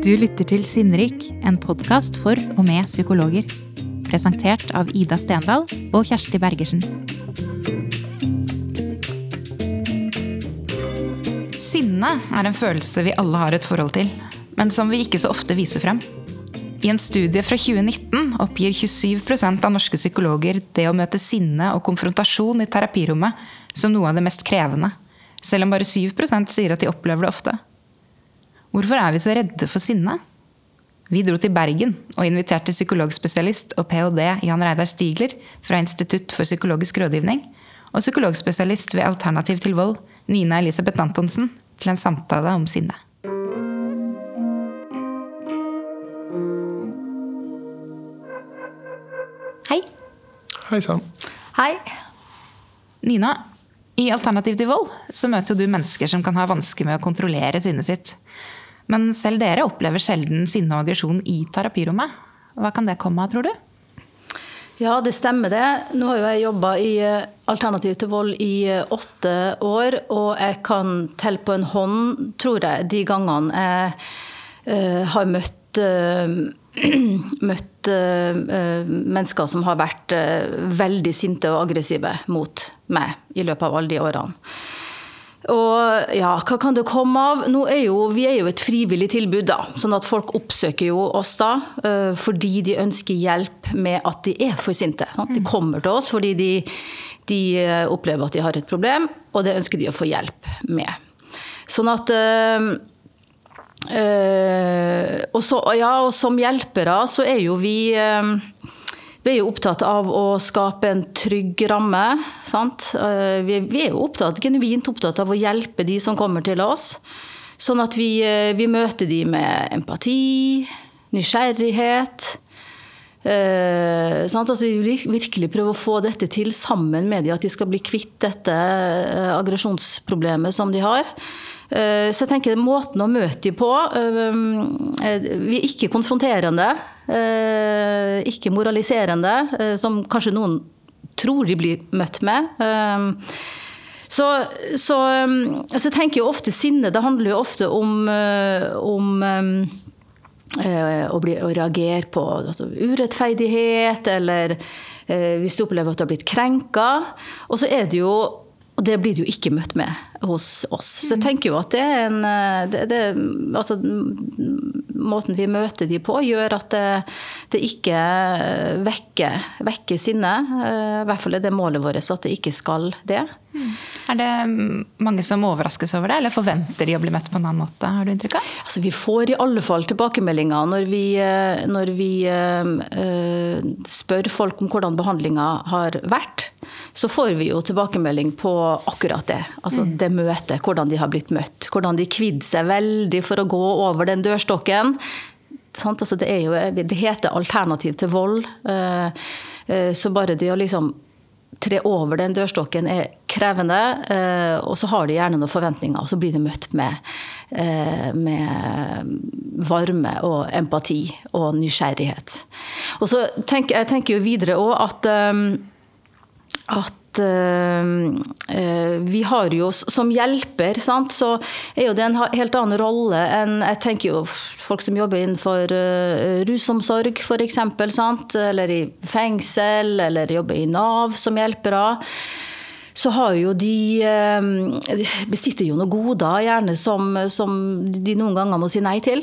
Du lytter til Sinnrik, en podkast for og med psykologer. Presentert av Ida Stendal og Kjersti Bergersen. Sinne er en følelse vi alle har et forhold til, men som vi ikke så ofte viser frem. I en studie fra 2019 oppgir 27% av norske psykologer det å møte sinne og konfrontasjon i terapirommet som noe av det mest krevende, selv om bare 7% sier at de opplever det ofte. Hvorfor er vi så redde for sinne? Vi dro til Bergen og inviterte psykologspesialist og ph.d. Jan Reidar Stigler fra Institutt for psykologisk rådgivning og psykologspesialist ved Alternativ til vold, Nina Elisabeth Antonsen, til en samtale om sinne. Hei. Hei sann. Hei. Nina, i Alternativ til vold så møter du mennesker som kan ha vansker med å kontrollere sinnet sitt. Men selv dere opplever sjelden sinne og aggresjon i terapirommet. Hva kan det komme av, tror du? Ja, det stemmer det. Nå har jo jeg jobba i eh, Alternativ til vold i eh, åtte år, og jeg kan telle på en hånd, tror jeg, de gangene jeg uh, har møtt uh, møtt uh, mennesker som har vært veldig sinte og aggressive mot meg i løpet av alle de årene. Og ja, hva kan det komme av? Nå er jo, vi er jo et frivillig tilbud, da. Sånn at folk oppsøker jo oss da uh, fordi de ønsker hjelp med at de er for sinte. Sant? De kommer til oss fordi de, de, eh, opplever at de har et problem, og det ønsker de å få hjelp med. Sånn at øh, og, så, ja, og som hjelpere så er jo vi vi er jo opptatt av å skape en trygg ramme. Sant? Eh, vi er jo opptatt, genuint opptatt av å hjelpe de som kommer til oss. Sånn at vi, eh, vi møter de med empati, nysgjerrighet. Eh, at vi virkelig prøver å få dette til sammen med dem, at de skal bli kvitt dette eh, aggresjonsproblemet som de har. Eh, så jeg tenker måten å møte dem på eh, eh, Vi er ikke konfronterende, ikke moraliserende, som kanskje noen tror de blir møtt med. Så, så, så jeg tenker jo ofte sinne. Det handler jo ofte om, om å, bli, å, reagere på altså, urettferdighet, eller hvis du opplever at du har blitt krenka. Og så er det jo og det blir du jo ikke møtt med hos oss. Så jeg tenker jo at det er en det, det, altså, Måten vi møter de på, gjør at det, det ikke vekker, vekker sinne. Eh, I hvert fall er det målet vårt at det ikke skal det. Er det mange som overraskes over det, eller forventer de å bli møtt på en annen måte? har du inntrykk av? Altså, vi får i alle fall tilbakemeldinger når vi, eh, når vi uh, spør folk om hvordan behandlinga har vært. Så får vi jo tilbakemelding på akkurat det. Altså mm. det møtet, hvordan de har blitt møtt. Hvordan de kvidde seg veldig for å gå over den dørstokken. Altså, det, jo, det, heter alternativ til vold. Uh, uh, så bare det å liksom tre over den dørstokken er krevende. Eh, og så har de gjerne noen forventninger, og så blir de møtt med, eh, med varme og empati og nysgjerrighet. Og så tenker jeg tenker jo videre òg at, eh, at vi har jo som hjelper, sant, så er jo det en helt annen rolle enn jeg tenker jo folk som jobber innenfor uh, rusomsorg f.eks., eller i fengsel, eller jobber i Nav som hjelpere så har jo de besitter jo noen goder, gjerne som, som de noen ganger må si nei til.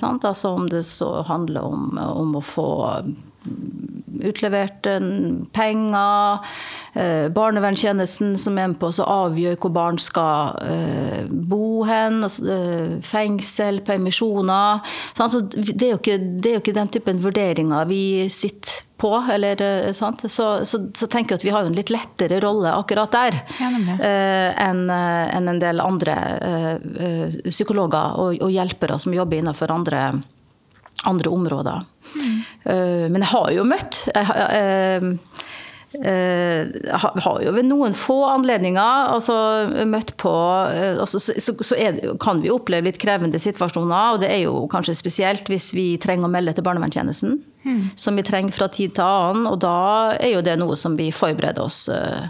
Sant? Altså om det så handler om, om å få utlevert penger. Eh, barnevernstjenesten som er med på å avgjøre hvor barn skal eh, bo hen. Altså, eh, fengsel, permisjoner. Så det, er ikke, det, er jo ikke, den typen vurderinger vi sitter på. Eller, så, så, så, tenker jeg at vi har en litt lettere rolle akkurat der ja, enn en, en del andre psykologer og, og hjelpere som jobber innenfor andre andre områder. Mm. Men jeg har jo møtt jeg, jeg har jo ved noen få anledninger altså, møtt på eh, altså, Så, så det, kan vi oppleve litt krevende situasjoner, og det er jo kanskje spesielt hvis vi trenger å melde til barnevernstjenesten. Mm. Som vi trenger fra tid til annen, og da er jo det noe som vi forbereder oss uh,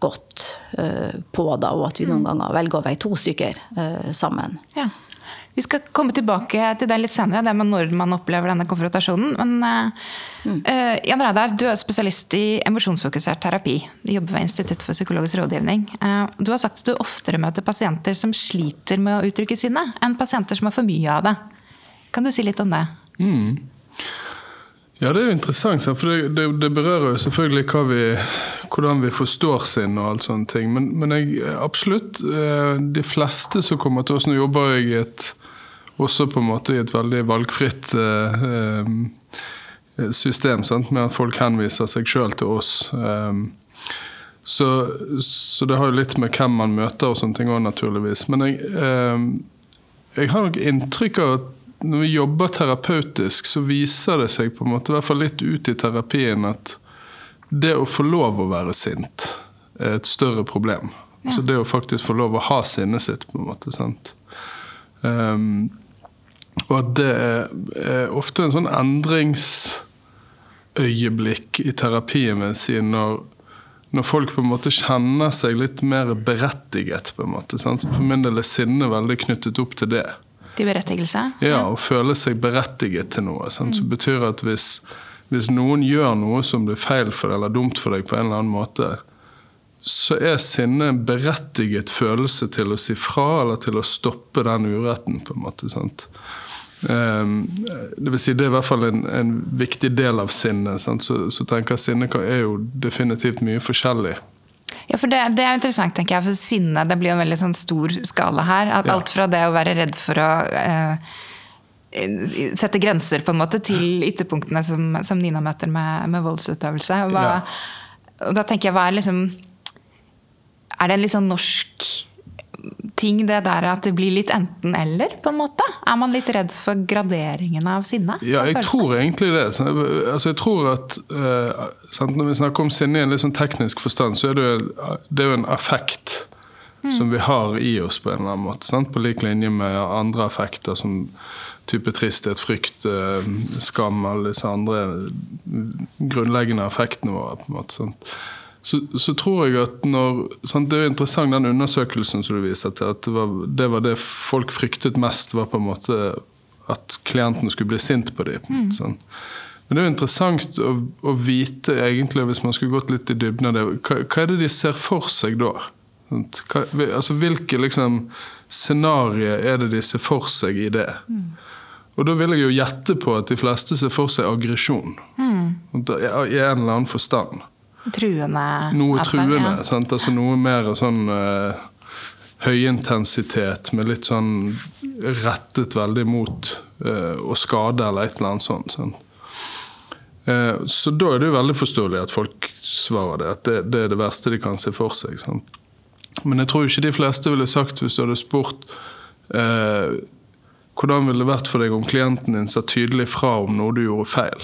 godt uh, på, da, og at vi noen mm. ganger velger å være to stykker uh, sammen. Ja. Vi skal komme tilbake til det litt senere, det med når man opplever denne konfrontasjonen. Men mm. uh, Jan Reidar, du er spesialist i emosjonsfokusert terapi. Du jobber ved Institutt for psykologisk rådgivning. Uh, du har sagt at du oftere møter pasienter som sliter med å uttrykke sinne, enn pasienter som har for mye av det. Kan du si litt om det? Mm. Ja, det er jo interessant, for det, det, det berører jo selvfølgelig vi, hvordan vi forstår sinn og alt sånne ting. Men, men jeg, absolutt, de fleste som kommer til oss Nå jobber jeg i et også på en måte i et veldig valgfritt eh, eh, system, sant? med at folk henviser seg sjøl til oss. Eh, så, så, det har jo litt med hvem man møter og sånne ting òg, naturligvis. Men jeg, jeg har nok inntrykk av at når vi jobber terapeutisk, så viser det seg på en måte, i hvert fall litt ut i terapien at det å få lov å være sint er et større problem. Ja. Altså det å faktisk få lov å ha sinnet sitt, på en måte. sant? Um, og at det er, ofte en sånn endringsøyeblikk i terapien min sin når, når folk på en måte kjenner seg litt mer berettiget. på en måte. Sant? Så For min del er sinne veldig knyttet opp til det. Til berettigelse? Ja, å føle seg berettiget til noe. Sant? Så betyr at hvis, hvis noen gjør noe som blir feil for deg eller dumt for deg på en eller annen måte, så er sinne en berettiget følelse til å si fra eller til å stoppe den uretten. på en måte, sant? Ehm, det vil si det er i hvert fall en, en viktig del av sinnet. Så, så, tenker jeg sinne er jo definitivt mye forskjellig. Ja, for det, det, er interessant, tenker jeg. For sinne det blir jo en veldig sånn stor skala her. At. Alt fra det å være redd for å eh, sette grenser, på en måte, til ytterpunktene som, som Nina møter med, med voldsutøvelse. Hva, ja. Og da tenker jeg, hva er liksom Er det en litt sånn norsk ting det der at det blir litt enten-eller, på en måte? Er man litt redd for graderingen av sinne? Ja, jeg tror egentlig det. Altså, jeg tror at uh, sant, Når vi snakker om sinne i en litt sånn teknisk forstand, så er det, det er jo en affekt mm. som vi har i oss på en eller annen måte. Sant? På lik linje med andre affekter som type tristhet, frykt, uh, skam, alle disse andre grunnleggende affektene våre. på en måte, sant? Så, så, tror jeg at når sant, Det er jo interessant den undersøkelsen som du viser til. At det var, det var, det folk fryktet mest, var på en måte at klienten skulle bli sint på dem. Mm. Sånn. Men det er jo interessant å, å, vite, egentlig, hvis man skulle gått litt i dybden av det, hva, hva, er det de ser for seg da? Hva, altså, hvilke liksom, scenarioer er det de ser for seg i det? Mm. Og da vil jeg jo gjette på at de fleste ser for seg aggresjon. Mm. I en eller annen forstand. Truende Noe truende. Ja. Altså noe mer sånn uh, høyintensitet med litt sånn rettet veldig mot uh, å skade eller et eller annet sånt. Sant? Uh, så da er det jo veldig forståelig at folk svarer det, at det, det er det verste de kan se for seg. Sant? Men jeg tror ikke de fleste ville sagt, hvis du hadde spurt hvordan ville det vært for deg om klienten din sa tydelig fra om noe du gjorde feil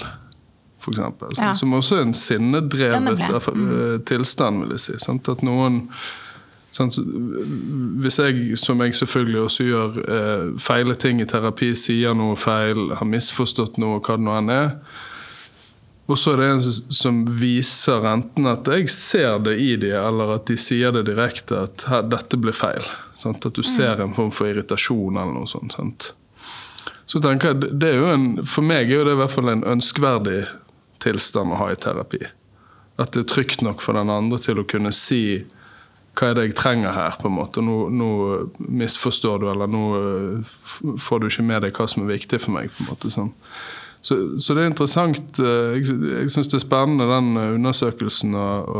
f.eks. Ja. Som også er en sinnedrevet mm. tilstand, vil jeg si. Sant? At noen sant? Hvis jeg, som jeg selvfølgelig også gjør, eh, feiler ting i terapi, sier noe feil, har misforstått noe, hva det nå enn er, og så er det en som viser enten at jeg ser det i dem, eller at de sier det direkte, at dette blir feil. Sant? At du mm. ser en form for irritasjon eller noe sånt. Sant? Så tenker jeg, det er jo en, For meg er jo det i hvert fall en ønskverdig tilstand å ha i terapi. At det er trygt nok for den andre til å kunne si hva er det jeg trenger her, på en måte. Nå, nå misforstår du, eller nå eh, får du ikke med deg hva som er viktig for meg. på en måte sånn. Så, så, det er interessant. Eh, jeg, jeg syns det er spennende, den eh, undersøkelsen, og,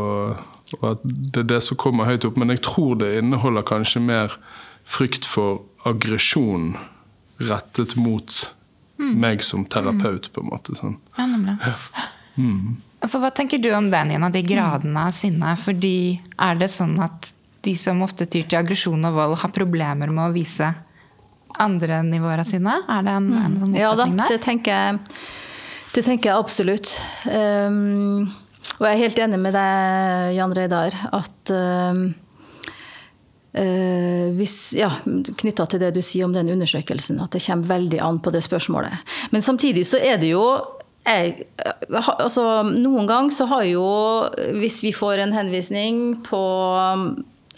og, at det er det som kommer høyt opp. Men jeg tror det inneholder kanskje mer frykt for aggresjon rettet mot mm. meg som terapeut, på en måte. Sånn. Ja, nemlig. Ja. Mm. For Hva tenker du om den en av de gradene av sinne? Fordi Er det sånn at de som ofte tyr til aggresjon og vold, har problemer med å vise andre nivåer av sinne? Er det en, en sånn motsetning ja, da, der? Det tenker jeg, det tenker jeg absolutt. Um, og jeg er helt enig med deg, Jan Reidar, at um, hvis, ja, Knytta til det du sier om den undersøkelsen, at det kommer veldig an på det spørsmålet. Men samtidig så er det jo jeg, altså, Noen ganger så har jo Hvis vi får en henvisning på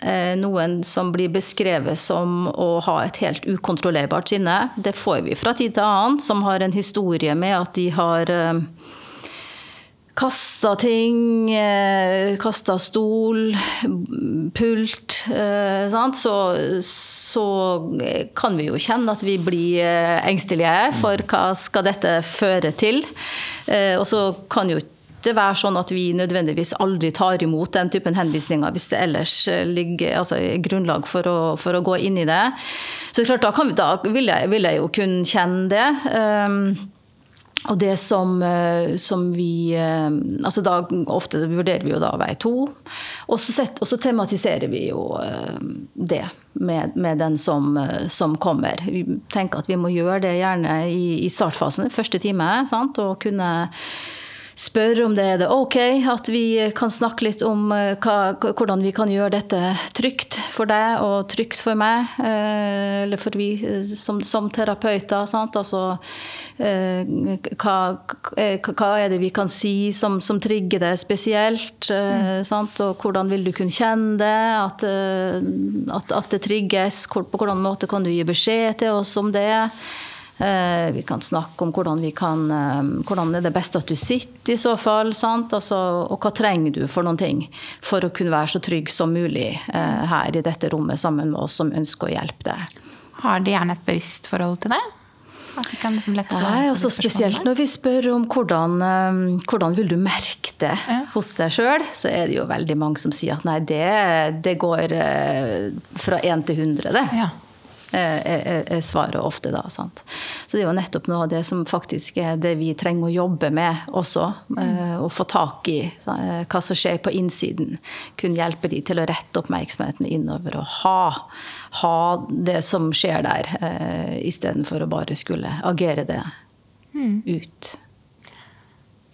eh, noen som blir beskrevet som å ha et helt ukontrollerbart sinne. Det får vi fra tid til annen, som har en historie med at de har eh, Kasta ting, eh, kasta stol, pult. Eh, så, så, kan vi jo kjenne at vi blir eh, engstelige for hva skal dette føre til. Og så kan jo ikke være sånn at vi nødvendigvis aldri tar imot den typen henvisninger hvis det ellers ligger altså, grunnlag for å, for å, gå inn i det. Så klart, da, vi, da vil, jeg, vil, jeg, jo kunne kjenne det. Og det som, eh, som, vi eh, altså da Ofte vurderer vi jo da vei to. Og så, tematiserer vi jo eh, det med, med den som, som, kommer. Vi tenker at vi må gjøre det gjerne i, i startfasen, første time. Sant? Og kunne spør om det er det ok at vi kan snakke litt om eh, hva, hvordan vi kan gjøre dette trygt for deg og trygt for meg, eh, eller for vi eh, som, som terapeuter. Sant? Altså, hva, hva, er det vi kan si som, som trigger det spesielt? Mm. Og hvordan vil du kunne kjenne det? At, at, at det trigges? På hvilken måte kan du gi beskjed til oss om det? Eh, vi kan snakke om hvordan, vi kan, eh, hvordan er det best at du sitter, i så fall. Altså, og hva trenger du for noen ting for å kunne være så trygg som mulig eh, her i dette rommet sammen med oss som ønsker å hjelpe deg. Har de gjerne et bevisst forhold til det? Liksom Nei, også Spesielt når vi spør om hvordan, hvordan vil du merke det ja. hos deg sjøl, så er det jo veldig mange som sier at nei, det, det går fra én til hundre, det. Ja er, er svaret ofte da. Sant? Så det er jo nettopp noe av det som faktisk er det vi trenger å jobbe med også. Mm. Å få tak i hva som skjer på innsiden. Kunne hjelpe de til å rette oppmerksomheten innover og ha, ha det som skjer der, eh, istedenfor å bare skulle agere det mm. ut.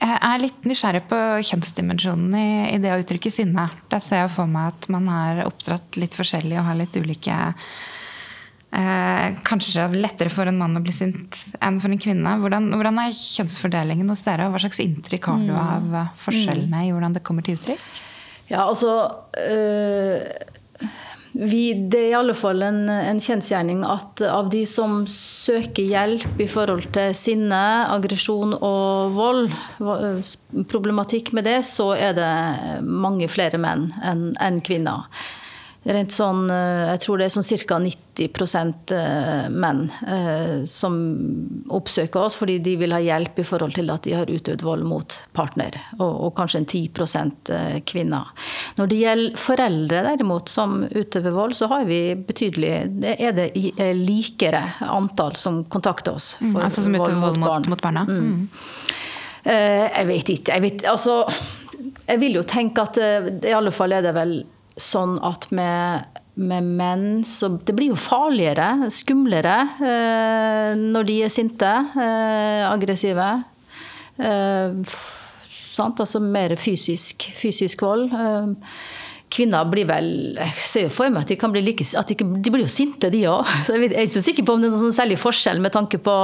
Jeg er litt nysgjerrig på kjønnsdimensjonen i, i, det å uttrykke sinne. Der ser jeg for meg at man er oppdratt litt forskjellig og har litt ulike eh, kanskje lettere for en mann å bli sint enn for en kvinne. Hvordan, hvordan er kjønnsfordelingen hos dere? Hva slags inntrykk har du mm. av eh, forskjellene i hvordan det kommer til uttrykk? Ja, altså øh, vi, Det er i alle fall en, en kjensgjerning at av de som søker hjelp i forhold til sinne, aggresjon og vold, problematikk med det, så er det mange flere menn enn en kvinner. Rent sånn, eh, jeg tror det er sånn ca. 90 eh, menn eh, som oppsøker oss fordi de vil ha hjelp i forhold til at de har utøvd vold mot partner. Og, og kanskje en 10% kvinner. Når det gjelder foreldre derimot som utøver vold, så har vi betydelig Er det likere antall som kontakter oss mm, for mm, altså som vold mot, mot, mot barna? Mm. Mm. Jeg vet ikke. Jeg, vet, altså, jeg vil jo tenke at i alle fall er det vel sånn at med, med menn så Det blir jo farligere, skumlere, eh, når de er sinte, eh, aggressive. Eh, sant? Altså mer fysisk, fysisk vold. Eh, kvinner blir vel Jeg ser jo for meg at de kan bli like de, de blir jo sinte, de òg. Jeg er ikke så sikker på om det er noen særlig forskjell med tanke på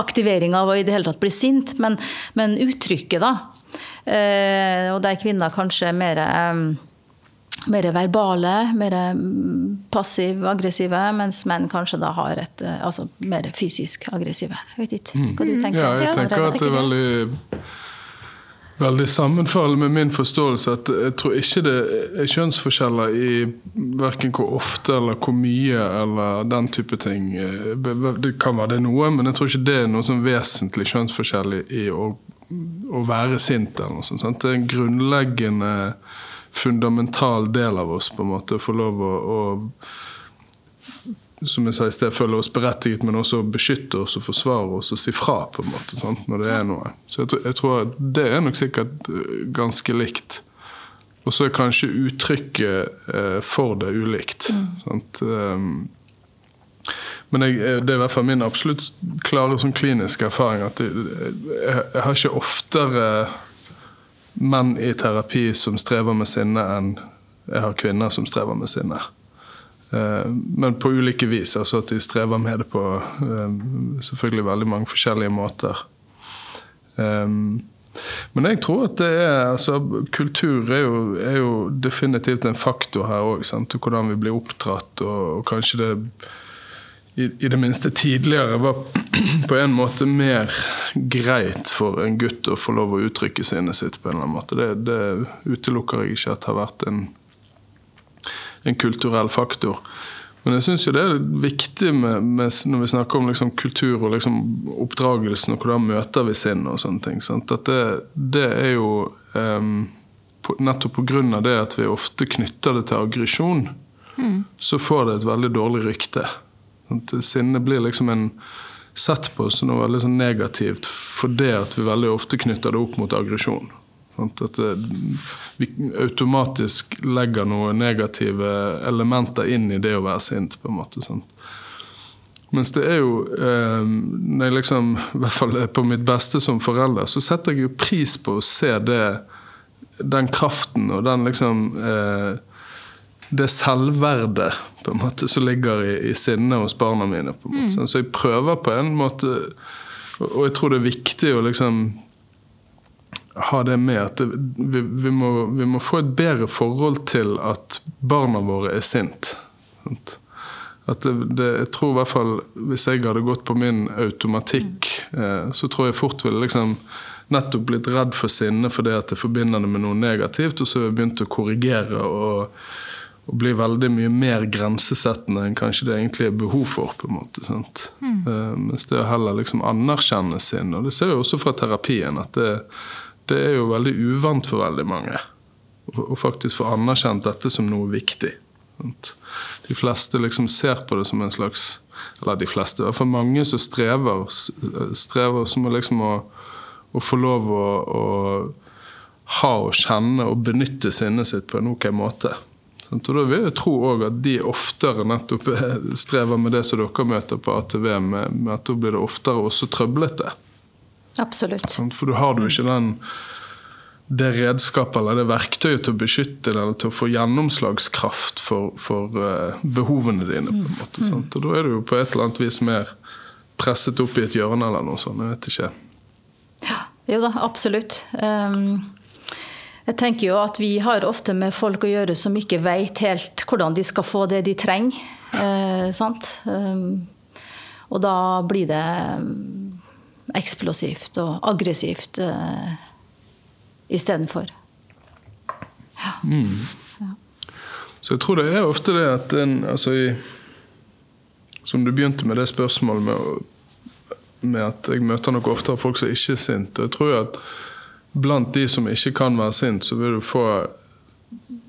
aktivering av å i det hele tatt bli sint, men, men uttrykket, da. Eh, og der kvinner kanskje er mer eh, mer verbale, mer passiv-aggressive, mens menn kanskje da har et eh, altså mer fysisk aggressive. Jeg vet ikke hva du mm. tenker. Ja, jeg tenker at det er veldig, veldig sammenfallende med min forståelse at jeg tror ikke det er kjønnsforskjeller i verken hvor ofte eller hvor mye eller den type ting. Det kan være det noe, men jeg tror ikke det er noe sånn vesentlig kjønnsforskjell i å, å være sint eller noe sånt. Det er en grunnleggende fundamental del av oss, på en måte. Å Få lov å, å som jeg sa i sted, føle oss berettiget, men også beskytte oss og forsvare oss og si fra på en måte, sant? når det er noe. Så jeg, jeg tror Det er nok sikkert eh, ganske likt. Og så er kanskje uttrykket eh, for det ulikt. Mm. Um, men jeg, eh, det er i hvert fall min absolutt klare sånn kliniske erfaring at jeg, jeg, jeg har ikke oftere menn i terapi som strever med sinne, enn jeg har kvinner som strever med sinne. Eh, men på ulike vis. altså At de strever med det på eh, selvfølgelig veldig mange forskjellige måter. Eh, Men jeg tror at det er altså, Kultur er jo, er jo definitivt en faktor her òg. Hvordan vi blir oppdratt, og, og kanskje det i, i, det minste tidligere var på en måte mer greit for en gutt å få lov å uttrykke sinnet sitt på en eller annen måte. Det, det utelukker jeg ikke at har vært en, en kulturell faktor. Men jeg syns jo det er viktig med, med, når vi snakker om liksom kultur og liksom oppdragelsen, og hvordan møter vi sinn og sånne ting. Sant? At det, det er jo um, på, nettopp pga. det at vi ofte knytter det til aggresjon, mm. så får det et veldig dårlig rykte. Sinne blir liksom en sett på som noe veldig sånn negativt fordi at vi veldig ofte knytter det opp mot aggresjon. At det, vi automatisk legger noen negative elementer inn i det å være sint. på en måte. Sant? Mens det er jo eh, Når jeg liksom, i hvert fall på mitt beste som forelder, så setter jeg jo pris på å se det, den kraften og den liksom eh, Det selvverdet på en måte som ligger i, i sinnet hos barna mine. på en måte. Mm. Så jeg prøver på en måte Og jeg tror det er viktig å liksom ha det med at det, vi, vi, må, vi, må, få et bedre forhold til at barna våre er sint. At det, det, jeg tror i hvert fall Hvis jeg hadde gått på min automatikk, eh, så tror jeg fort ville liksom nettopp blitt redd for sinne fordi at jeg forbinder det med noe negativt, og så har jeg begynt å korrigere og, og blir veldig mye mer grensesettende enn kanskje det egentlig er behov for. på en måte, mm. eh, Mens det å heller liksom anerkjenne sin og det ser vi også fra terapien, at det, det er jo veldig uvant for veldig mange å faktisk få anerkjent dette som noe viktig. De fleste liksom ser på det som en slags Eller de fleste, i hvert fall mange som strever, strever som liksom å, å få lov å, å, ha og kjenne og benytte sinnet sitt på en ok måte. Og da vil jeg tro òg at de oftere nettopp strever med det som dere møter på ATV, med, med at da blir det oftere også trøblete. Absolutt. For du har du ikke den det redskapet eller det verktøyet til å beskytte deg eller til å få gjennomslagskraft for, for uh, behovene dine. på en måte, mm. Og Da er du jo på et eller annet vis mer presset opp i et hjørne eller noe sånt. Jeg vet ikke. Ja, jo da, absolutt. Um, jeg tenker jo at vi har ofte med folk å gjøre som ikke vet helt hvordan de skal få det de trenger. Eh, sant? Um, og da blir det eksplosivt og aggressivt eh, istedenfor. Ja. Mm. ja. Så jeg tror det er ofte det at en altså i, Som du begynte med det spørsmålet med, med at jeg møter noe oftere folk som ikke er sint. Og jeg tror at blant de som ikke kan være sint, så vil du få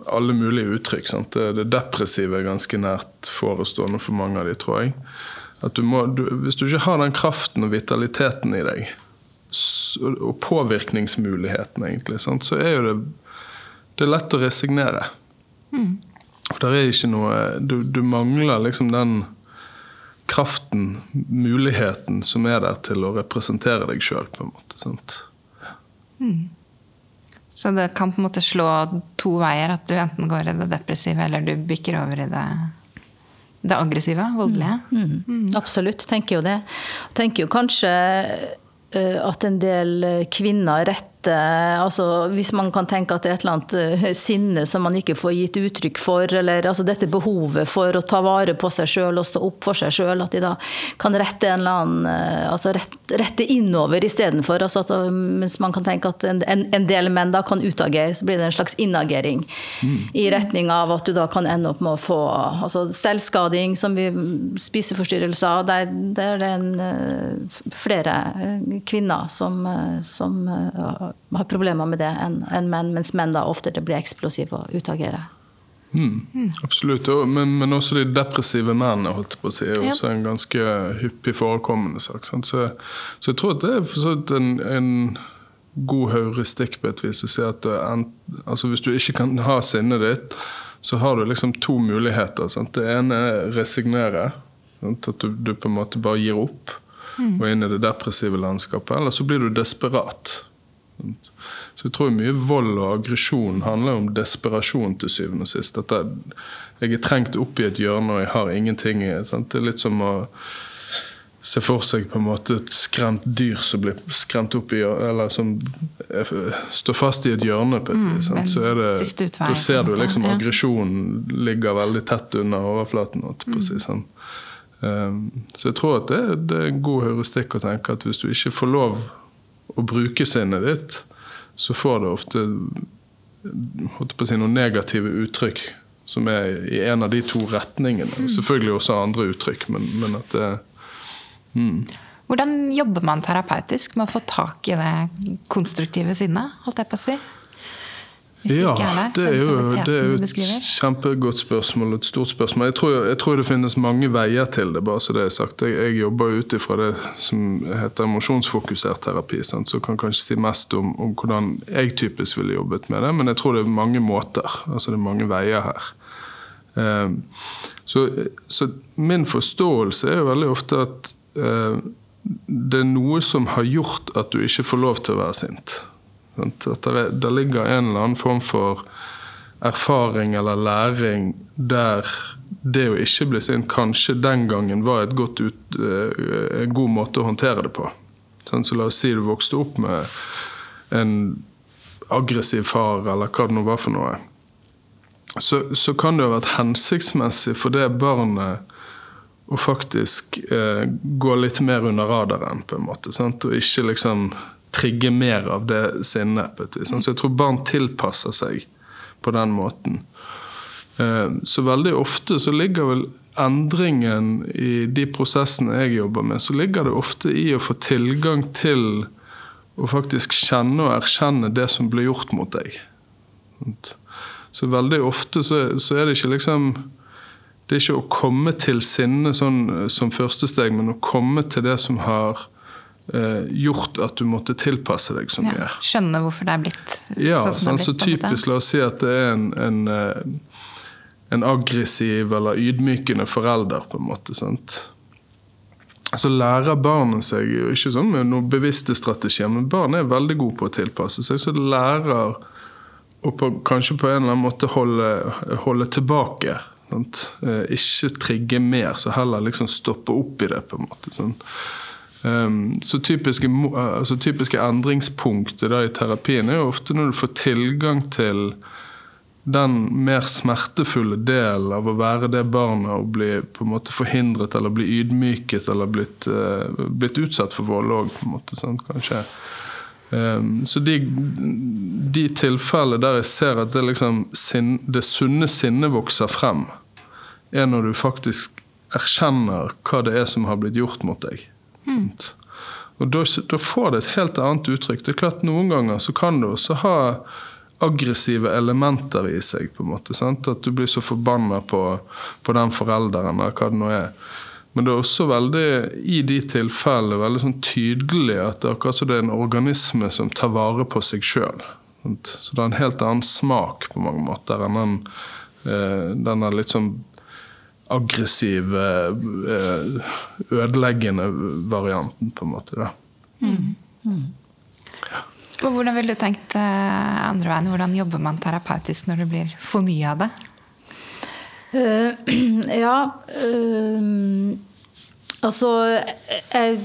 alle mulige uttrykk. Sant? Det, depressive er ganske nært forestående for mange av de, tror jeg. Du må, du, hvis du ikke har den kraften og vitaliteten i deg, og påvirkningsmuligheten, egentlig, sant, så er jo det, det er lett å resignere. Mm. For der er ikke noe du, du, mangler liksom den kraften, muligheten, som er der til å representere deg sjøl, på en måte. sant? Mm. Så det kan på en måte slå to veier, at du enten går i det depressive, eller du bikker over i det det aggressive, voldelige. Mm. Mm. mm. Absolutt, tenker jo det. Tenker jo kanskje eh, at en del kvinner rett altså Hvis man kan tenke at det er et eller annet eh, sinne som man ikke får gitt uttrykk for, eller altså dette behovet for å ta vare på seg sjøl og stå opp for seg sjøl, at de da kan rette en eller annen eh, altså rette, rette innover istedenfor. Altså at, mens man kan tenke at en, en, del menn da kan utagere, så blir det en slags innagering mm. i retning av at du da kan ende opp med å få altså selvskading, som vi spiseforstyrrelser. Der, der er det en, eh, flere kvinner som, som har problemer med det enn en menn, mens menn da oftere blir eksplosive og utagerer. Mm, mm. Absolutt. Men, men, også de depressive mennene holdt på å si, er også ja. en ganske hyppig forekommende sak. Så, så, jeg tror at det er en, en god heuristikk på et vis å si at en, altså hvis du ikke kan ha sinnet ditt, så har du liksom to muligheter. Sant? Det ene er resignere. Sant? At du, du, på en måte bare gir opp mm. og inn i det depressive landskapet. Eller så blir du desperat. Så jeg tror mye vold og aggresjon handler om desperasjon til syvende og sist. At jeg er trengt opp i et hjørne og jeg har ingenting. Sant? Det er litt som å se for seg på en måte et skremt dyr som blir skremt opp i Eller som står fast i et hjørne, på et Mm, vis. sant? så det, utvei, da ser du liksom ja. aggresjonen ligger veldig tett under overflaten. på Mm. Um, så jeg tror at det, det er en god heuristikk å tenke at hvis du ikke får lov å bruke sinnet ditt, så får det ofte holdt på å si, noen negative uttrykk som er i en av de to retningene. Mm. Selvfølgelig også andre uttrykk, men, men at det Hvordan jobber man terapeutisk med å få tak i det konstruktive sinnet? holdt jeg på å si? Det Ja, er det er jo, det er jo et kjempegodt spørsmål et stort spørsmål. Jeg tror, jeg tror det finnes mange veier til det, bare så det er sagt. Jeg, jeg jobber ut ifra det som heter emosjonsfokusert terapi, sant? så jeg kan kanskje si mest om, om hvordan jeg typisk ville jobbet med det, men jeg tror det er mange måter. Altså det er mange veier her. Eh, så, så min forståelse er jo veldig ofte at eh, det er noe som har gjort at du ikke får lov til å være sint. At det er, ligger en eller annen form for erfaring eller læring der det å ikke bli sint kanskje den gangen var ut, eh, en god måte å håndtere det på. Sånn, så la oss si du vokste opp med en aggressiv far, eller hva det nå var for noe. Så, så kan det ha vært hensiktsmessig for det barnet å faktisk eh, gå litt mer under radaren, på en måte. Sant? Og ikke liksom trigge mer av det sinnet. Så jeg tror barn tilpasser seg på den måten. Eh, så veldig ofte så ligger vel endringen i de prosessene jeg jobber med, så ligger det ofte i å få tilgang til å faktisk kjenne og erkjenne det som blir gjort mot deg. Så veldig ofte så, er det ikke liksom Det er ikke å komme til sinne sånn eh, som første steg, men å komme til det som har gjort at du måtte tilpasse deg så mye. Ja, skjønne hvorfor det er blitt Ja, sånn som sånn, det er blitt. Ja, så typisk, la oss si at det er en, en, eh, en aggressiv eller ydmykende forelder, på en måte. sant? Så lærer barnet seg jo ikke sånn med noen bevisste strategier, men barn er veldig gode på å tilpasse seg. Så lærer å på, kanskje på en eller annen måte holde, holde tilbake. Sant? Eh, ikke trigge mer, så heller liksom stoppe opp i det, på en måte. Sånn. Um, så typiske, mo- altså typiske endringspunktet i terapien er jo ofte når du får tilgang til den mer smertefulle delen av å være det barnet og bli på en måte forhindret eller bli ydmyket eller blitt, eh, blitt utsatt for vold òg, på en måte. Sant? Kanskje. Um, så de, de tilfellene der jeg ser at det, liksom, det sunne sinnet vokser frem, er når du faktisk erkjenner hva det er som har blitt gjort mot deg. Og da, da får det et helt annet uttrykk. Det er klart Noen ganger så kan du også ha aggressive elementer i seg. på en måte, sant? At du blir så forbanna på, på den forelderen, eller hva det nå er. Men det er også veldig, i de tilfellene veldig sånn tydelig at det er akkurat som det er en organisme som tar vare på seg sjøl. Så det er en helt annen smak på mange måter enn den, eh, er litt sånn aggressive, eh, ødeleggende varianten, på en måte. da. Og Hvordan ville du tenkt eh, andre veien? Hvordan jobber man terapeutisk når det blir for mye av det? Uh, ja uh, Altså jeg,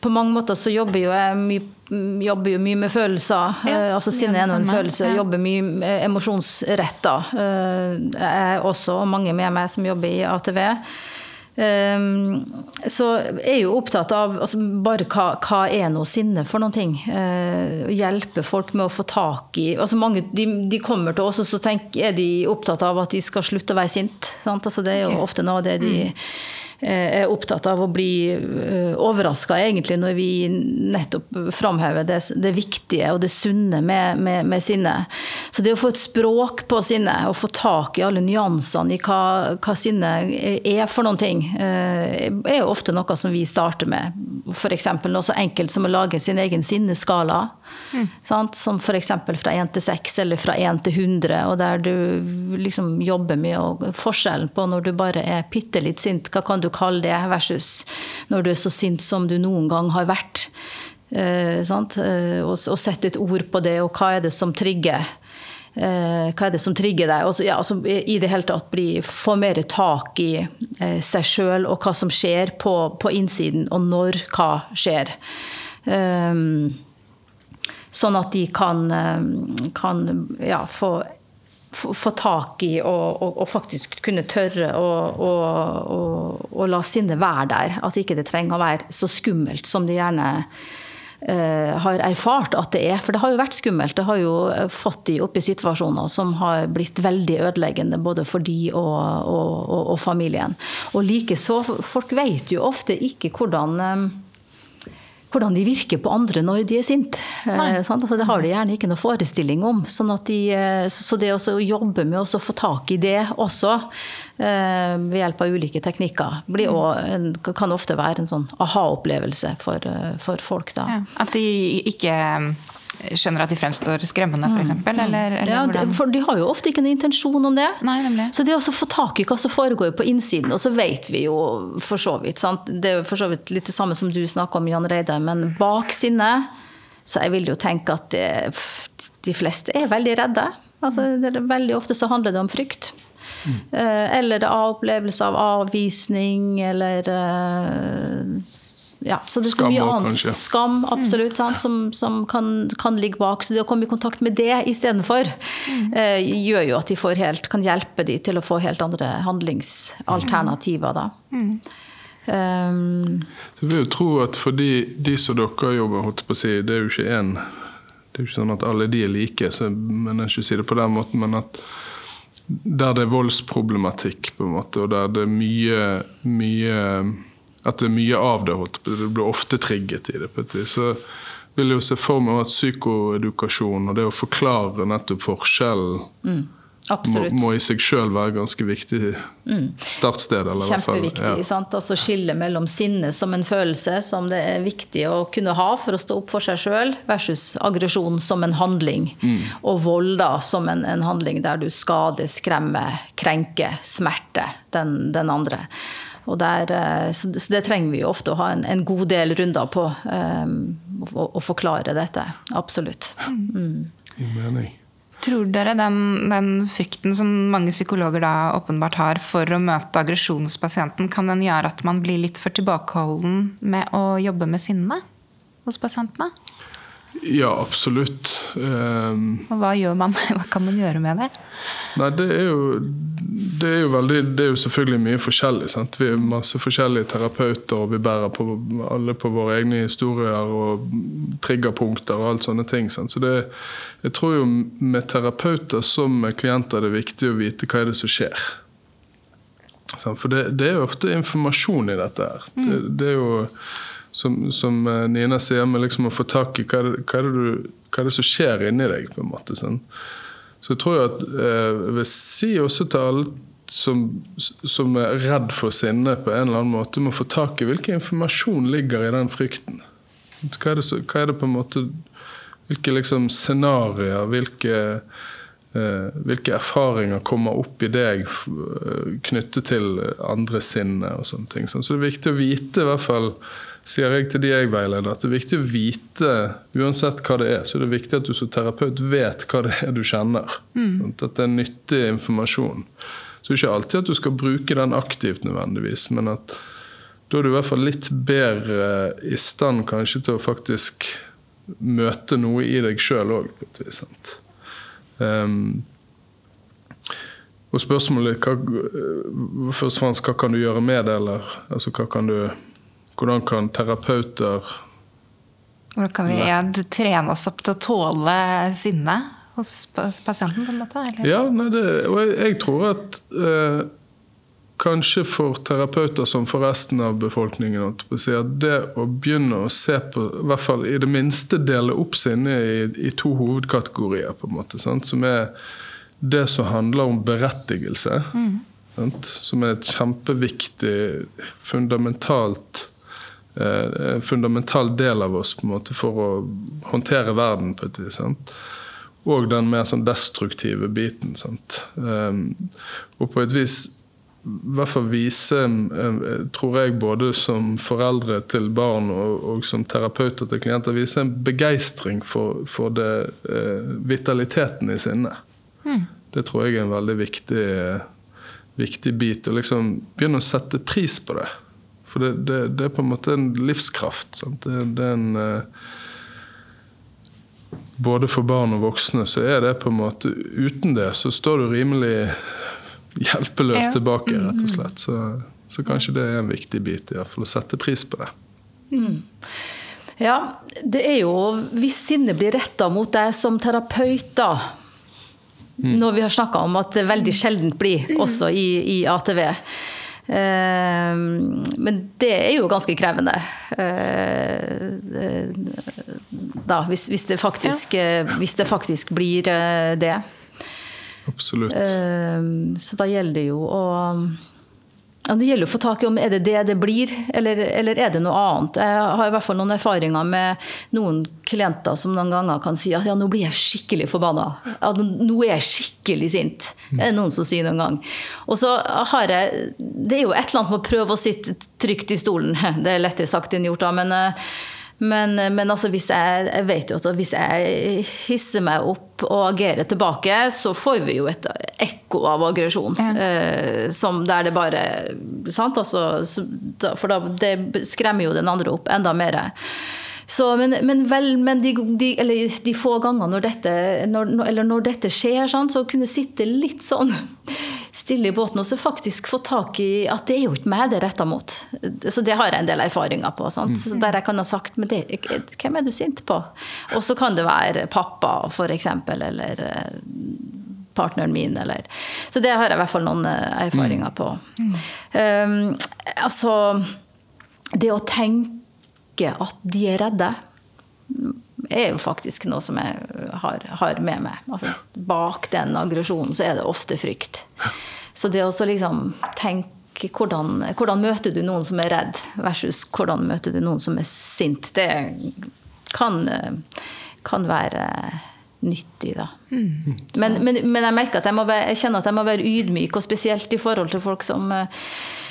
På mange måter så jobber jo jeg mye, jobber jo mye med følelser. Ja, Eh, altså Sinne er nå en følelse. Ja. Jobber mye eh, emosjonsretta. Eh, Jeg er også, og mange med meg som jobber i ATV. Så jeg er jo opptatt av altså, bare hva, hva er nå sinne for noen ting. Hjelpe folk med å få tak i altså mange, de, de kommer til oss, og så tenk, er de opptatt av at de skal slutte å være sint. Sant? Altså, det er jo ofte noe av det de eh, er opptatt av å bli uh, overraska, egentlig, når vi nettopp framhever det, det viktige og det sunne med, med, med sinne. Så det å få et språk på sinne, og få tak i alle nyansene i hva, hva sinne er for noen ting, eh, er jo ofte noe som vi starter med. F.eks. noe så enkelt som å lage sin egen sinneskala. Sant? Som f.eks. fra 1 til 6 eller fra 1 til 100, og der du liksom jobber med og forskjellen på når du bare er bitte litt sint, hva kan du kalle det, versus når du er så sint som du noen gang har vært. Eh, sant? Eh, og, og sette et ord på det, og hva er det som trigger. Eh, hva er det som trigger deg? Altså, ja, altså, I det hele tatt bli, få mer tak i eh, seg sjøl og hva som skjer på, på, innsiden, og når hva skjer. Um, sånn at de kan, kan ja, få, få, få, tak i og, og, og, faktisk kunne tørre å la sinnet være der. At ikke det trenger å være så skummelt som det gjerne Eh, har erfart at det er. For det har jo vært skummelt. Det har jo eh, fått de opp i situasjoner som har blitt veldig ødeleggende både for de og, og, og, og familien. Og likeså, folk vet jo ofte ikke hvordan eh, hvordan de virker på andre når de er sinte. Eh, altså, det har de gjerne ikke noe forestilling om. Sånn de, eh, så det å jobbe med å få tak i det også, eh, ved hjelp av ulike teknikker, en, kan ofte være en sånn aha-opplevelse for, for, folk. Da. Ja, at de ikke skjønner at de fremstår skremmende, f.eks.? Mm. Eller, eller ja, for de har jo ofte ikke noen intensjon om det. Nei, nemlig. Så det å få tak i hva som foregår på innsiden, og så vet vi jo for så vidt sant? Det er for så vidt litt det samme som du snakker om, Jan Reidar, men bak sinnet så jeg vil jo tenke at det, de fleste er veldig redde. Altså, veldig ofte så handler det om frykt. Mm. Eller opplevelse av avvisning, eller eh, ja, så det er så mye annet. Kanskje. Skam, absolutt, mm. som, som kan, kan, ligge bak. Så det å komme i kontakt med det istedenfor, mm. eh, gjør jo at de helt, kan hjelpe de til å få helt andre handlingsalternativer. da. Mm. Um, så vil jo tro at for de som dere jobber, holdt på å si, det er jo ikke én Det er jo ikke sånn at alle de er like, så men jeg ikke si det på den måten, men at der det er voldsproblematikk, på en måte, og der det er mye, mye at det er mye av det. holdt. Det blir ofte trigget i det. på et vis. Så vil jeg jo se for meg at psykoedukasjon og det å forklare nettopp forskjellen mm, må, må, i seg sjøl være ganske viktig mm. startsted. Eller Kjempeviktig. Ja. sant? Altså Skille mellom sinne som en følelse som det er viktig å kunne ha for å stå opp for seg sjøl, versus aggresjon som en handling. Mm. Og vold da som en, en, handling der du skader, skremmer, krenker, smerter den, den andre. Der, eh, så det trenger vi jo ofte å ha en, en god del runder på um, å, å, forklare dette. Absolutt. Mm. Tror dere den, den, frykten som mange psykologer da åpenbart har for å møte aggresjon hos pasienten, kan den gjøre at man blir litt for tilbakeholden med å jobbe med sinne hos pasientene? Ja, absolutt. Um, og hva gjør man? Hva kan man gjøre med det? Nei, det er jo, det er jo, veldig, det er jo selvfølgelig mye forskjellig. Sant? Vi er masse forskjellige terapeuter, og vi bærer på, alle på våre egne historier og triggerpunkter og alt sånne ting. Sant? Så det, jeg tror jo med terapeuter som med klienter det er viktig å vite hva er det som skjer. For det, det er jo ofte informasjon i dette her. Mm. Det, det er jo som, som eh, Nina sier, med liksom å få tak i hva, hva, er du, hva, er det som skjer inni deg. på en måte. Sånn. Så jeg tror at eh, jeg si også til alle som, som, er redd for sinne på en eller annen måte, må få tak i hvilken informasjon ligger i den frykten. Hva er det, så, hva er det på en måte Hvilke liksom scenarioer, hvilke, eh, hvilke erfaringer kommer opp i deg knyttet til andre sinne og sånne ting. Så det er viktig å vite i hvert fall sier jeg til de jeg veileder, at det er viktig å vite, uansett hva det er, så det er viktig at du som terapeut vet hva det er du kjenner. Mm. At det er nyttig informasjon. Så det er ikke alltid at du skal bruke den aktivt nødvendigvis, men at da er du i hvert fall litt bedre i stand kanskje til å faktisk møte noe i deg sjøl òg, på et vis. Um, og spørsmålet hva, først og fremst, hva kan du gjøre med det, eller altså, hva kan du hvordan kan terapeuter Hvordan kan vi ja, trene oss opp til å tåle sinne hos pasienten? på en måte? Eller? Ja, nei, det, og jeg, jeg, tror at eh, kanskje for terapeuter som for resten av befolkningen at det å begynne å se på, i hvert fall i det minste dele opp sinnet i, i, to hovedkategorier, på en måte, sant? som er det som handler om berettigelse. Mm. Som er et kjempeviktig, fundamentalt Eh, en fundamental del av oss på en måte for å håndtere verden på et vis. Og den mer sånn destruktive biten. Sant? Um, og på et vis i hvert fall vise, tror jeg, både som foreldre til barn og, og som terapeuter til klienter, vise en begeistring for, for det, uh, vitaliteten i sinnet. Det tror jeg er en veldig viktig, viktig bit. Å liksom begynne å sette pris på det. For det, det, det er på en måte en livskraft. Sant? Det, det er en eh, Både for barn og voksne så er det på en måte Uten det så står du rimelig hjelpeløs Ja. tilbake, rett og slett. Så, så kanskje det er en viktig bit, i hvert fall å sette pris på det. Ja, det er jo hvis sinnet blir retta mot deg som terapeut, da. Når vi har snakka om at det veldig sjeldent blir, også i, i ATV. Eh, men det er jo ganske krevende. Eh, da, hvis, hvis, det faktisk, eh, hvis det faktisk blir det. Absolutt. Så da gjelder det jo å Det gjelder å få tak i om er det det det blir, eller, eller er det noe annet. Jeg har i hvert fall noen erfaringer med noen klienter som noen ganger kan si at ja, nå blir jeg skikkelig forbanna. Ja, nå er jeg skikkelig sint. Det er noen som sier noen gang. Og så har jeg Det er jo et eller annet med å prøve å sitte trygt i stolen. Det er lettere sagt enn gjort, da. men eh, men, men altså hvis jeg, jeg vet jo at hvis jeg hisser meg opp og agerer tilbake, så får vi jo et ekko av aggresjon. Eh, som der det bare sant? Altså, så, for da, det skremmer jo den andre opp enda mer. Så, men, men, vel, men de, de, eller de få ganger når dette, når, eller når dette skjer, sant, så kunne sitte litt sånn stille i båten og så faktisk få tak i at det er jo ikke meg det er retta mot. Så det har jeg en del erfaringer på. Så der jeg kan ha sagt men det, hvem er du sint på? Og så kan det være pappa, eksempel, eller eh, partneren min, eller Så det har jeg i hvert fall noen eh, erfaringer på. Um, altså Det å tenke at de er redde er jo faktisk noe som jeg har, har med meg. Altså, bak den aggresjonen så er det ofte frykt. Så det å liksom tenke hvordan, hvordan møter du noen som er redd, versus hvordan møter du noen som er sint, det kan, kan være nyttig, da. Men, men, men jeg merker at jeg, være, jeg kjenner at jeg må være ydmyk, og spesielt i forhold til folk som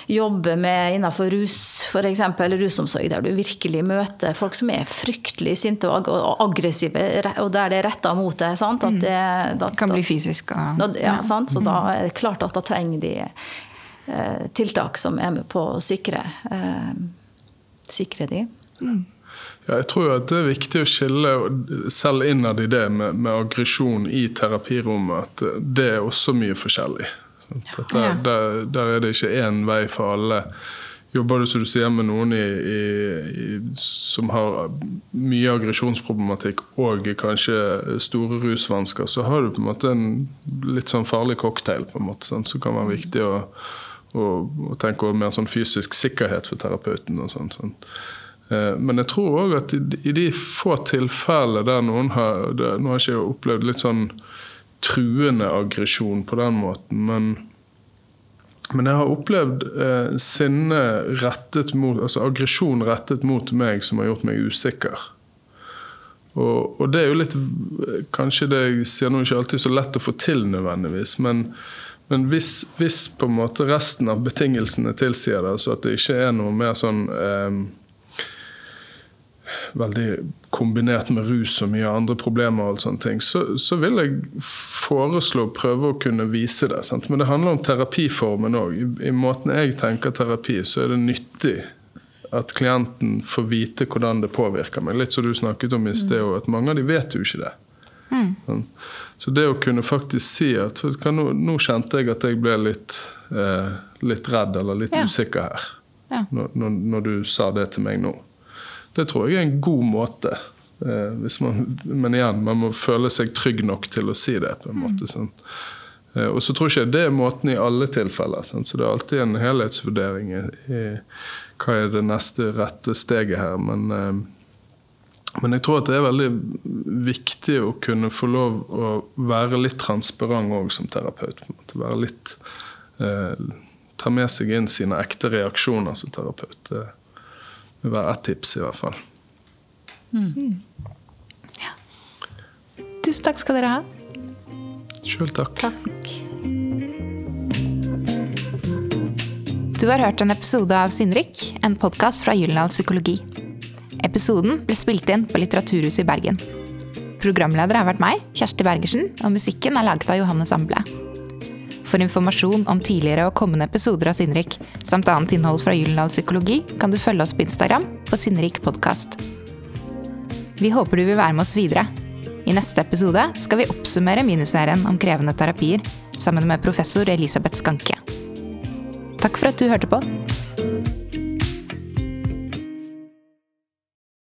jobber med innenfor rus, f.eks., eller rusomsorg, der du virkelig møter folk som er fryktelig sinte og, aggressive, og der det er retta mot deg. Sant? At det, da, Det kan bli fysisk. Og, ja, sant? Så da er det klart at da trenger de eh, tiltak som er med på å sikre, eh, sikre de. Ja, jeg tror jo at det er viktig å skille selv innad i det med, med aggresjon i terapirommet, at det er også mye forskjellig. Sant? Der, Ja. der, der er det ikke én vei for alle. Jobber du som du sier med noen i, i, i, som har mye aggresjonsproblematikk og kanskje store rusvansker, så har du på en måte en litt sånn farlig cocktail på en måte, sant? som kan være viktig å, å, å tenke over mer sånn fysisk sikkerhet for terapeuten. og sånt, sant? Eh, Men jeg tror òg at i, de få tilfellene der noen har Nå har jeg ikke opplevd litt sånn truende aggresjon på den måten, men, men jeg har opplevd eh, sinne rettet mot Altså aggresjon rettet mot meg som har gjort meg usikker. Og, og det er jo litt Kanskje det jeg sier nå ikke alltid så lett å få til nødvendigvis, men, men hvis, hvis på en måte resten av betingelsene tilsier det, så at det ikke er noe mer sånn eh, veldig kombinert med rus og mye andre problemer, og sånne ting, så, så vil jeg foreslå å prøve å kunne vise det. Sant? Men det handler om terapiformen òg. I, I måten jeg tenker terapi, så er det nyttig at klienten får vite hvordan det påvirker meg. Litt som du snakket om i sted, og at mange av de vet jo ikke det. Sånn. Så det å kunne faktisk si at nå, nå kjente jeg at jeg ble litt, eh, litt redd eller litt Ja. usikker her. Ja. Når, når, når du sa det til meg nå. Det tror jeg er en god måte. Eh, man, men igjen, man må føle seg trygg nok til å si det. på en måte. Sånn. Eh, og så tror ikke jeg det er måten i alle tilfeller. Sånn. Så det er alltid en helhetsvurdering i, i hva er det neste rette steget her. Men, eh, men jeg tror at det er veldig viktig å kunne få lov å være litt transparent òg som terapeut. Være litt eh, Ta med seg inn sine ekte reaksjoner som terapeut. Det vil være ett tips, i hvert fall. Tusen takk skal dere ha. Sjøl takk. Takk. Du har hørt en episode av Sinnrik, en podkast fra Gyldendal Psykologi. Episoden ble spilt inn på Litteraturhuset i Bergen. Programleder har vært meg, Kjersti Bergersen, og musikken er laget av Johanne Samble. For informasjon om tidligere og kommende episoder av Sinnrik, samt annet innhold fra Gyllendal Psykologi, kan du følge oss på Instagram på Sinnrik podkast. Vi håper du vil være med oss videre. I neste episode skal vi oppsummere miniserien om krevende terapier sammen med professor Elisabeth Skanke. Takk for at du hørte på.